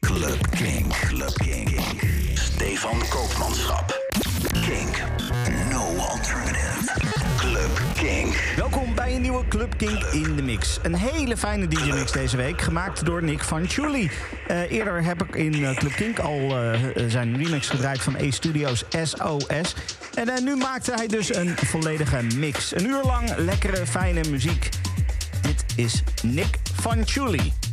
Club Kink. Club Kink. Stefan Koopmanschap. Kink. No alternative. Club Kink. Welkom bij een nieuwe Club Kink in de Mix. Een hele fijne DJ-mix deze week, gemaakt door Nick van Chuli. Eh, eerder heb ik in eh, Club Kink al eh, zijn remix gedraaid van A-Studios SOS. En nu maakte hij dus een volledige mix. Een uur lang lekkere, fijne muziek. Dit is Nick Fanciulli.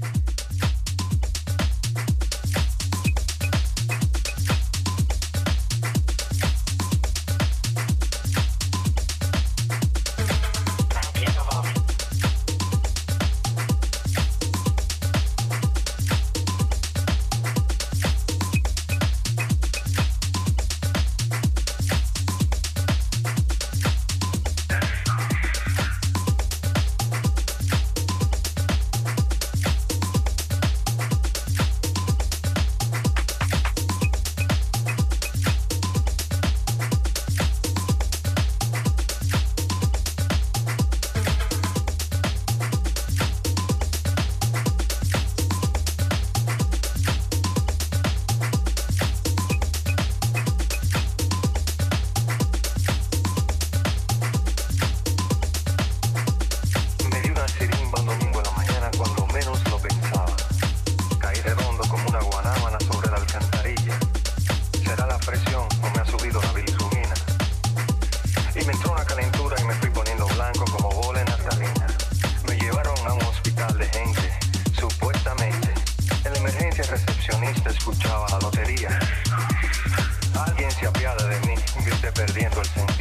perdiendo el sentido.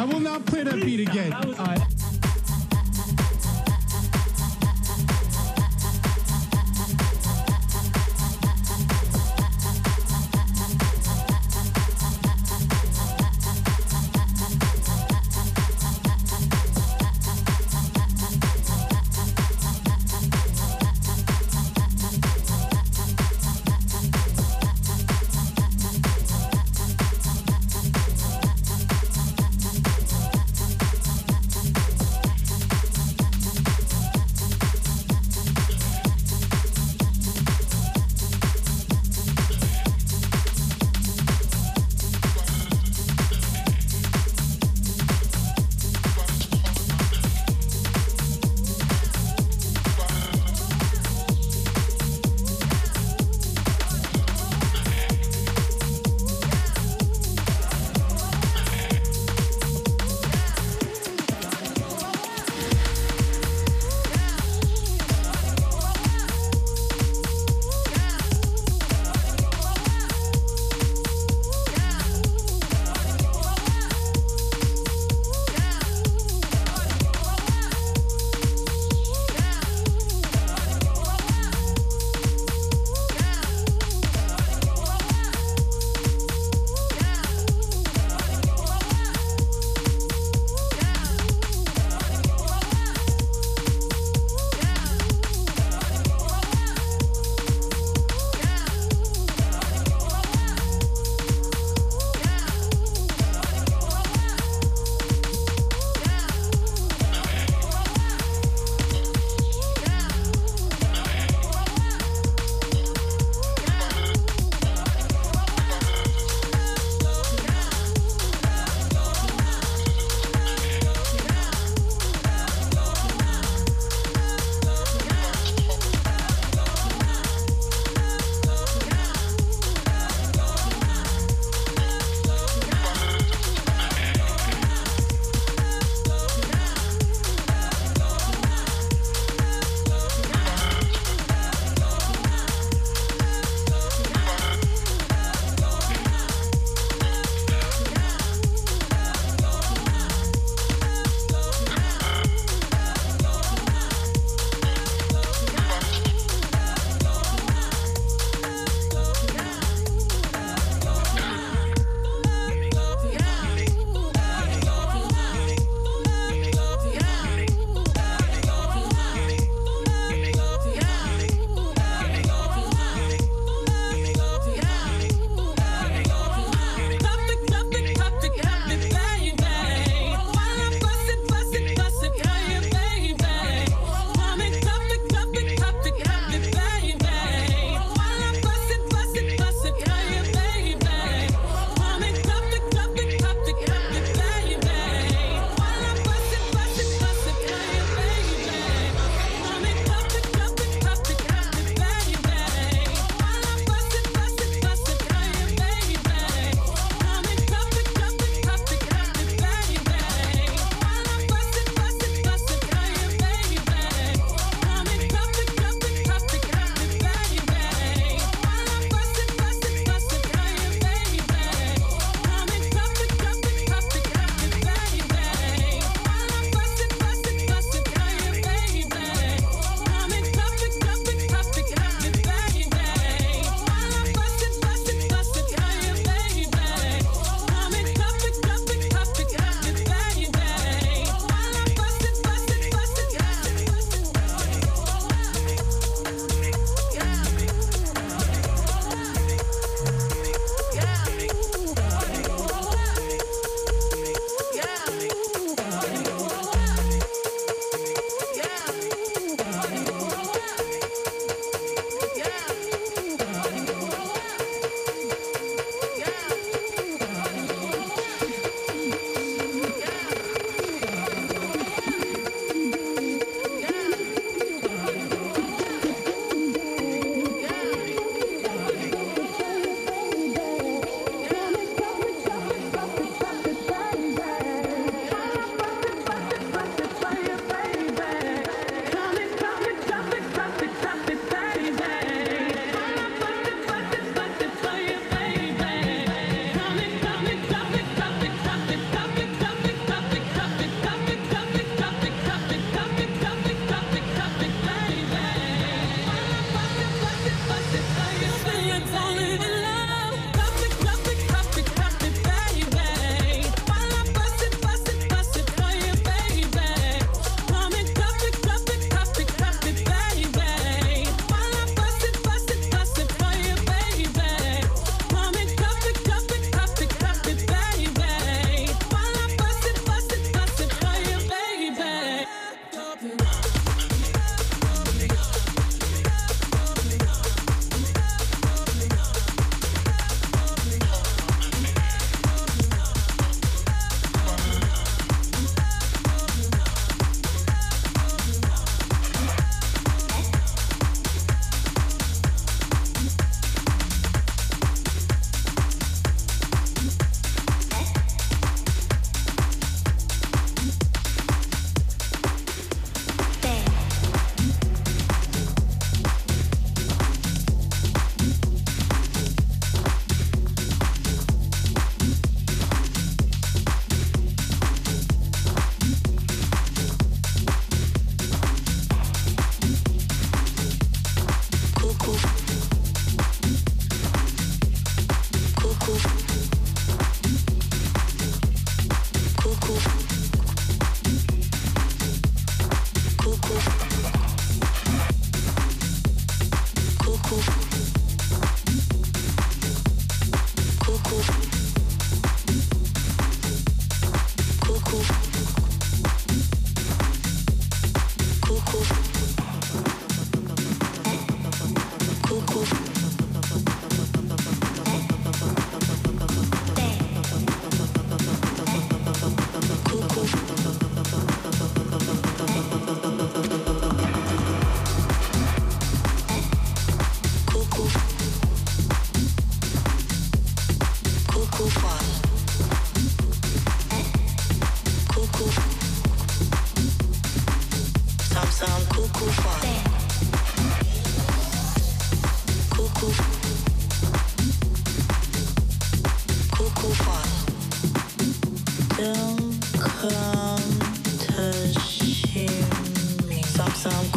I will not play that beat again.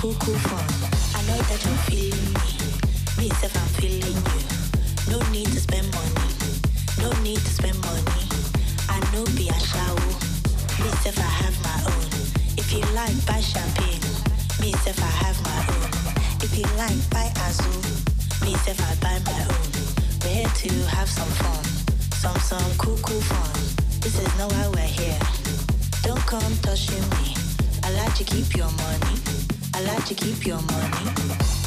Cool, cool fun. I know that you're feeling me. Me if I'm feeling you. No need to spend money. No need to spend money. I know be a shower. Me if I have my own. If you like, buy champagne. Me if I have my own. If you like, buy Azul. Me if I buy my own. We're here to have some fun. Some, some cool, cool fun. This is no why we're here. Don't come touching me. I like to keep your money. I like to keep your money.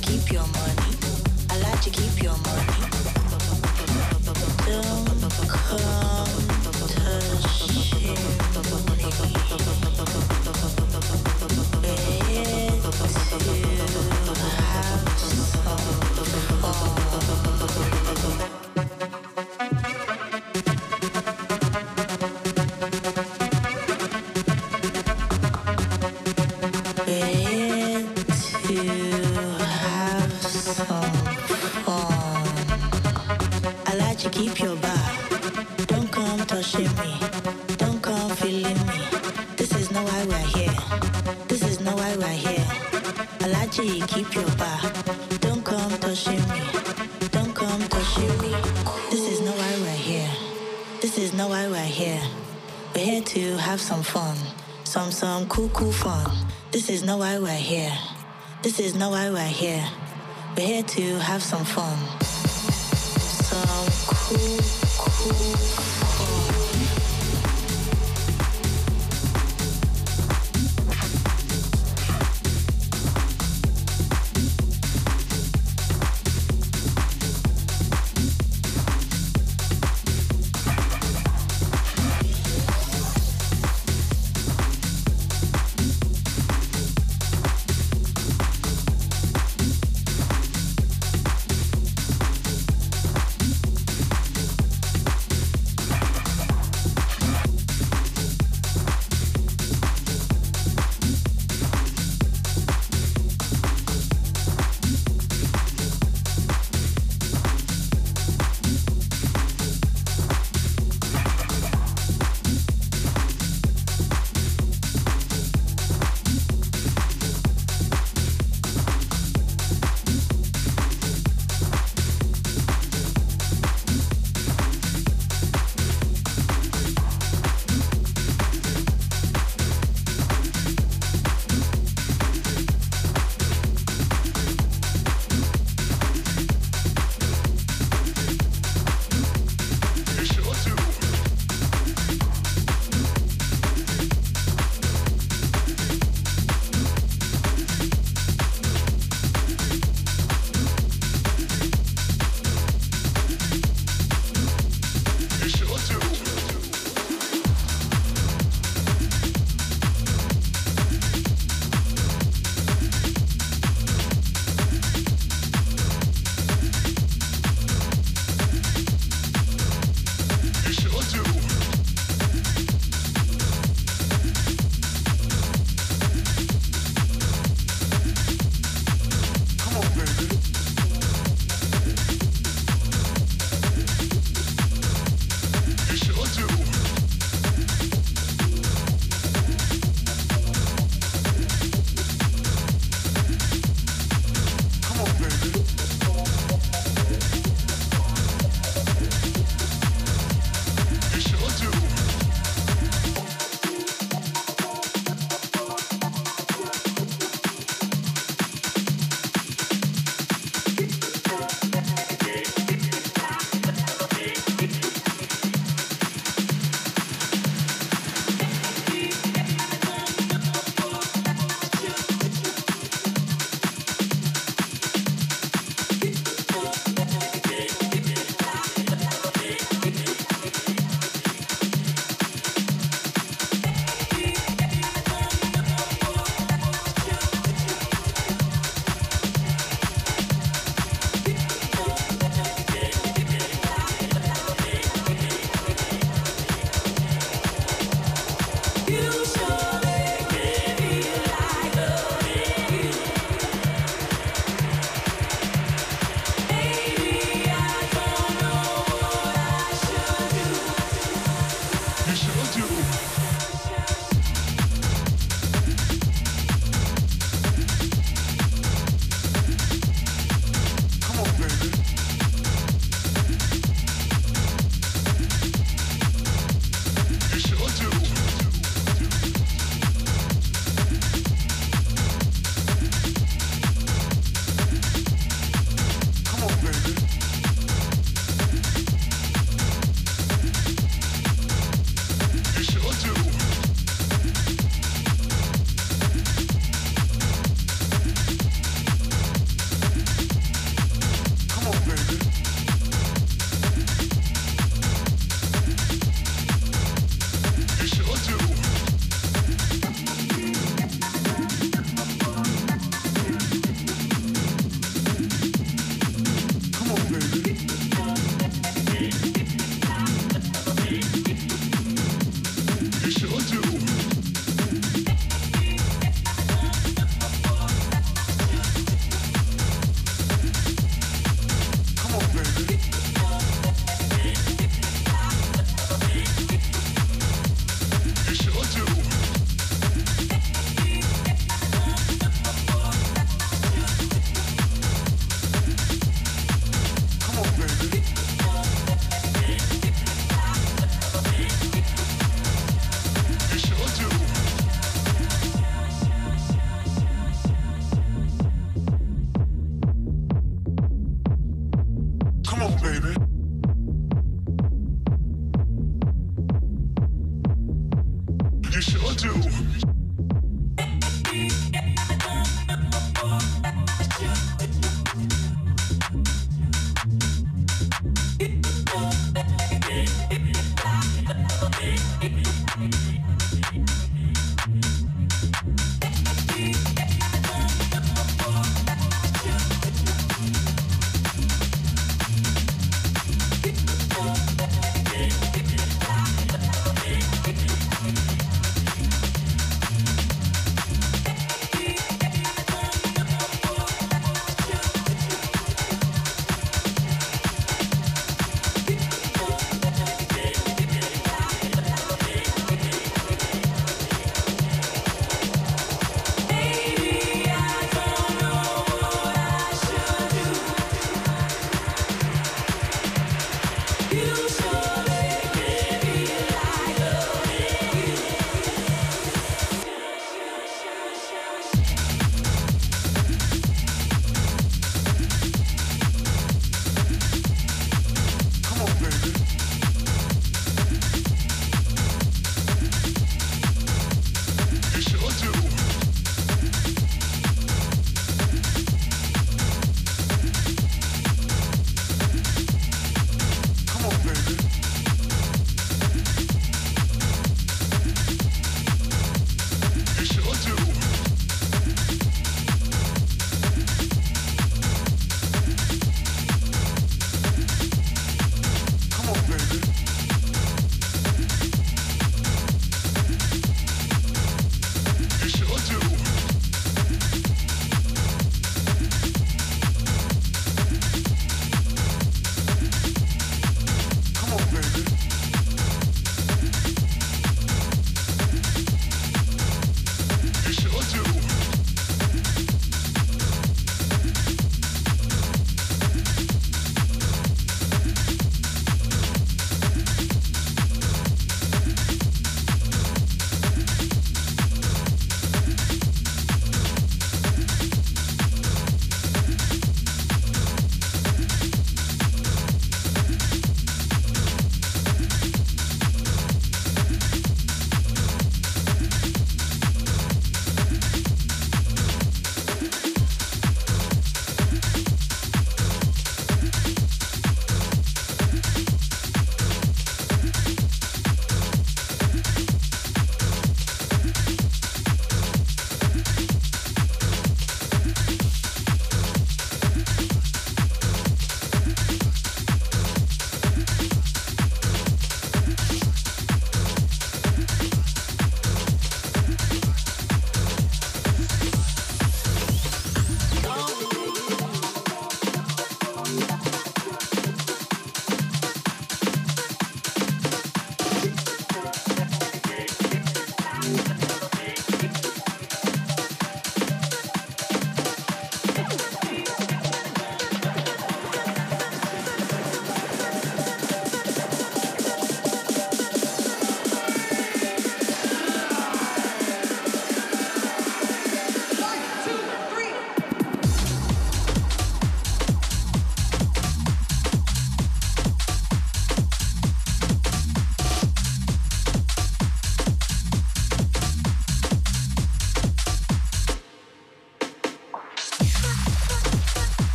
To keep your money. I like to keep your money. This is no why we're here. This is no why we're here. We're here to have some fun.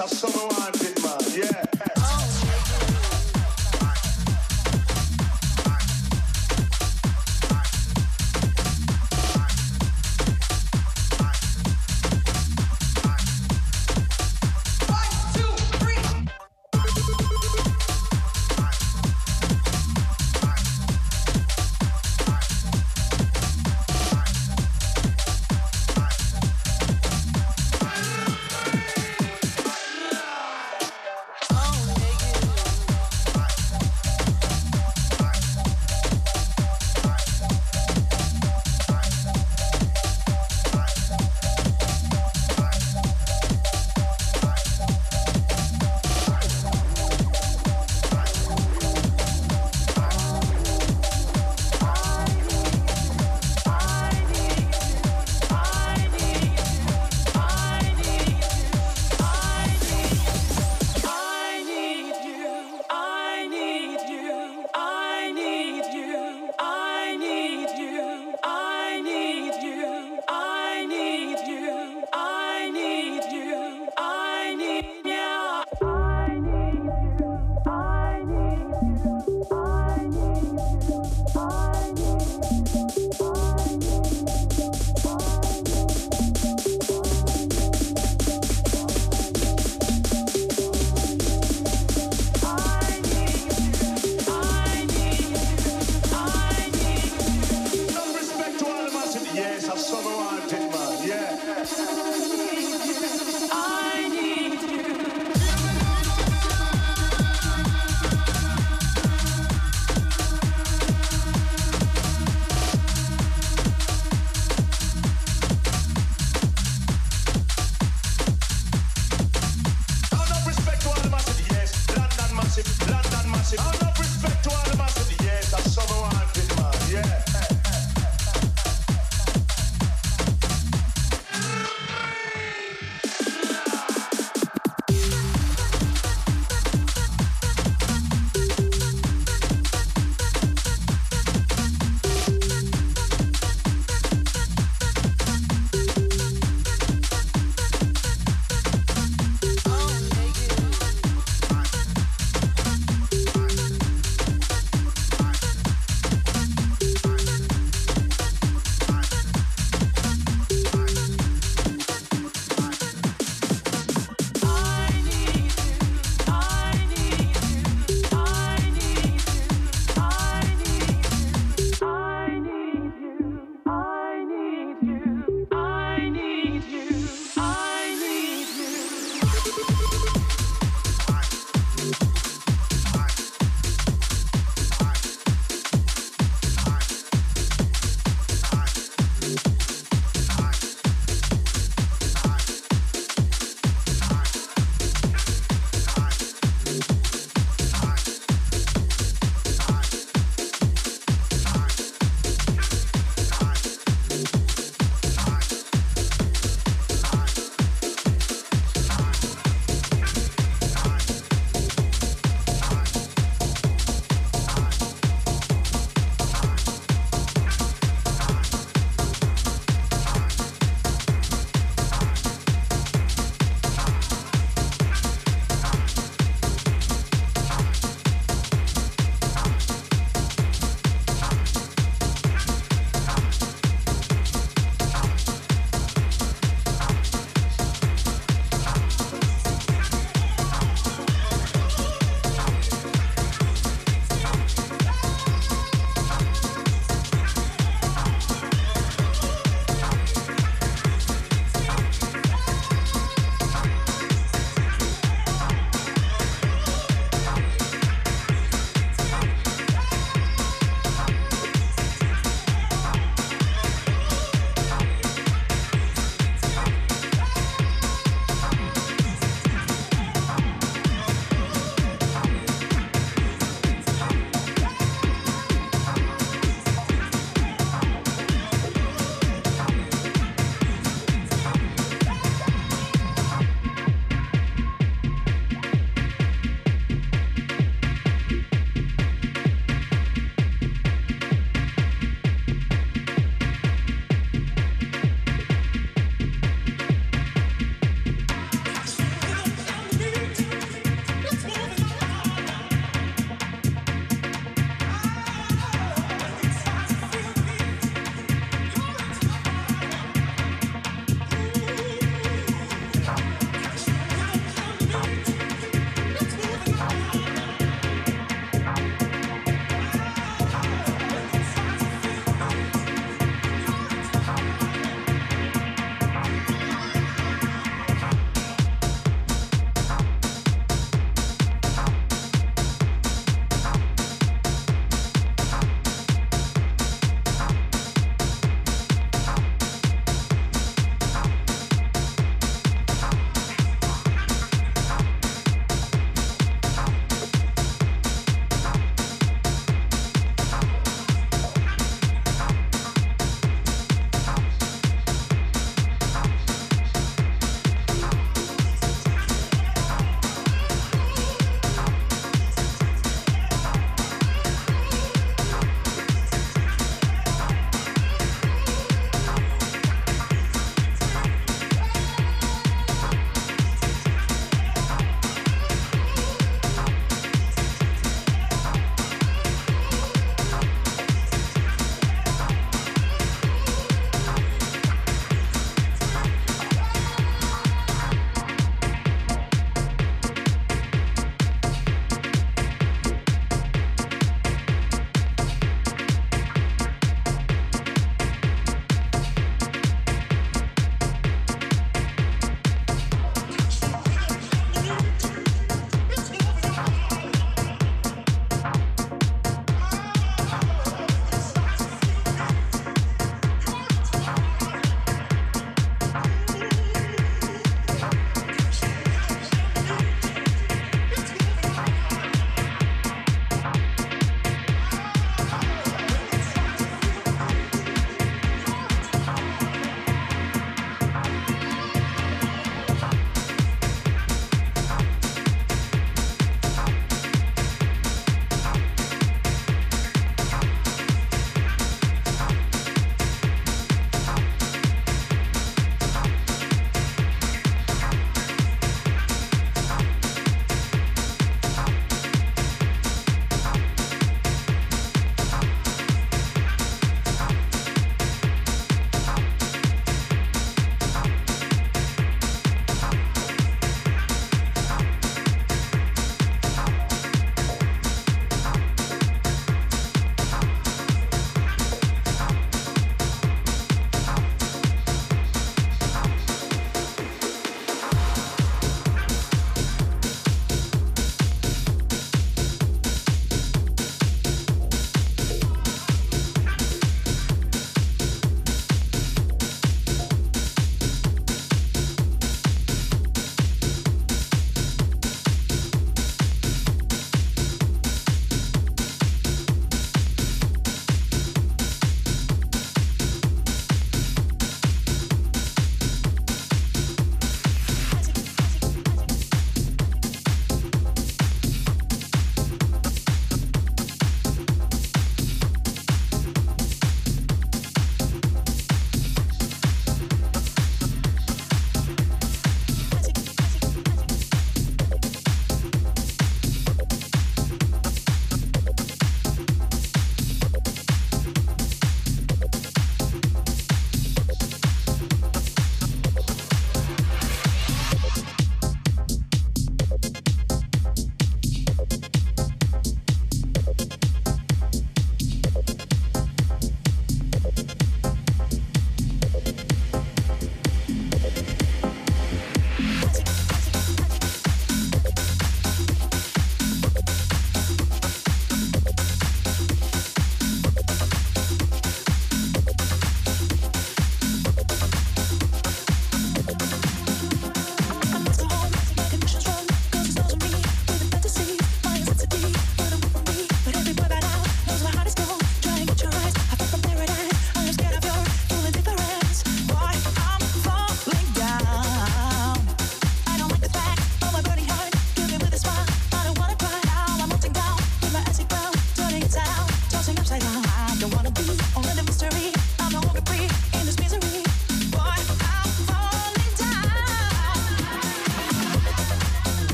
I'll summarize.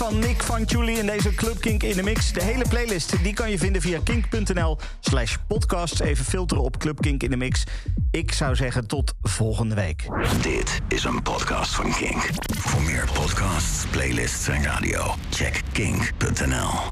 Van Nick van Julie in deze Club Kink in de mix. De hele playlist die kan je vinden via kink.nl slash podcast. Even filteren op Club Kink in de mix. Ik zou zeggen tot volgende week. Dit is een podcast van Kink. Voor meer podcasts, playlists en radio, check kink.nl.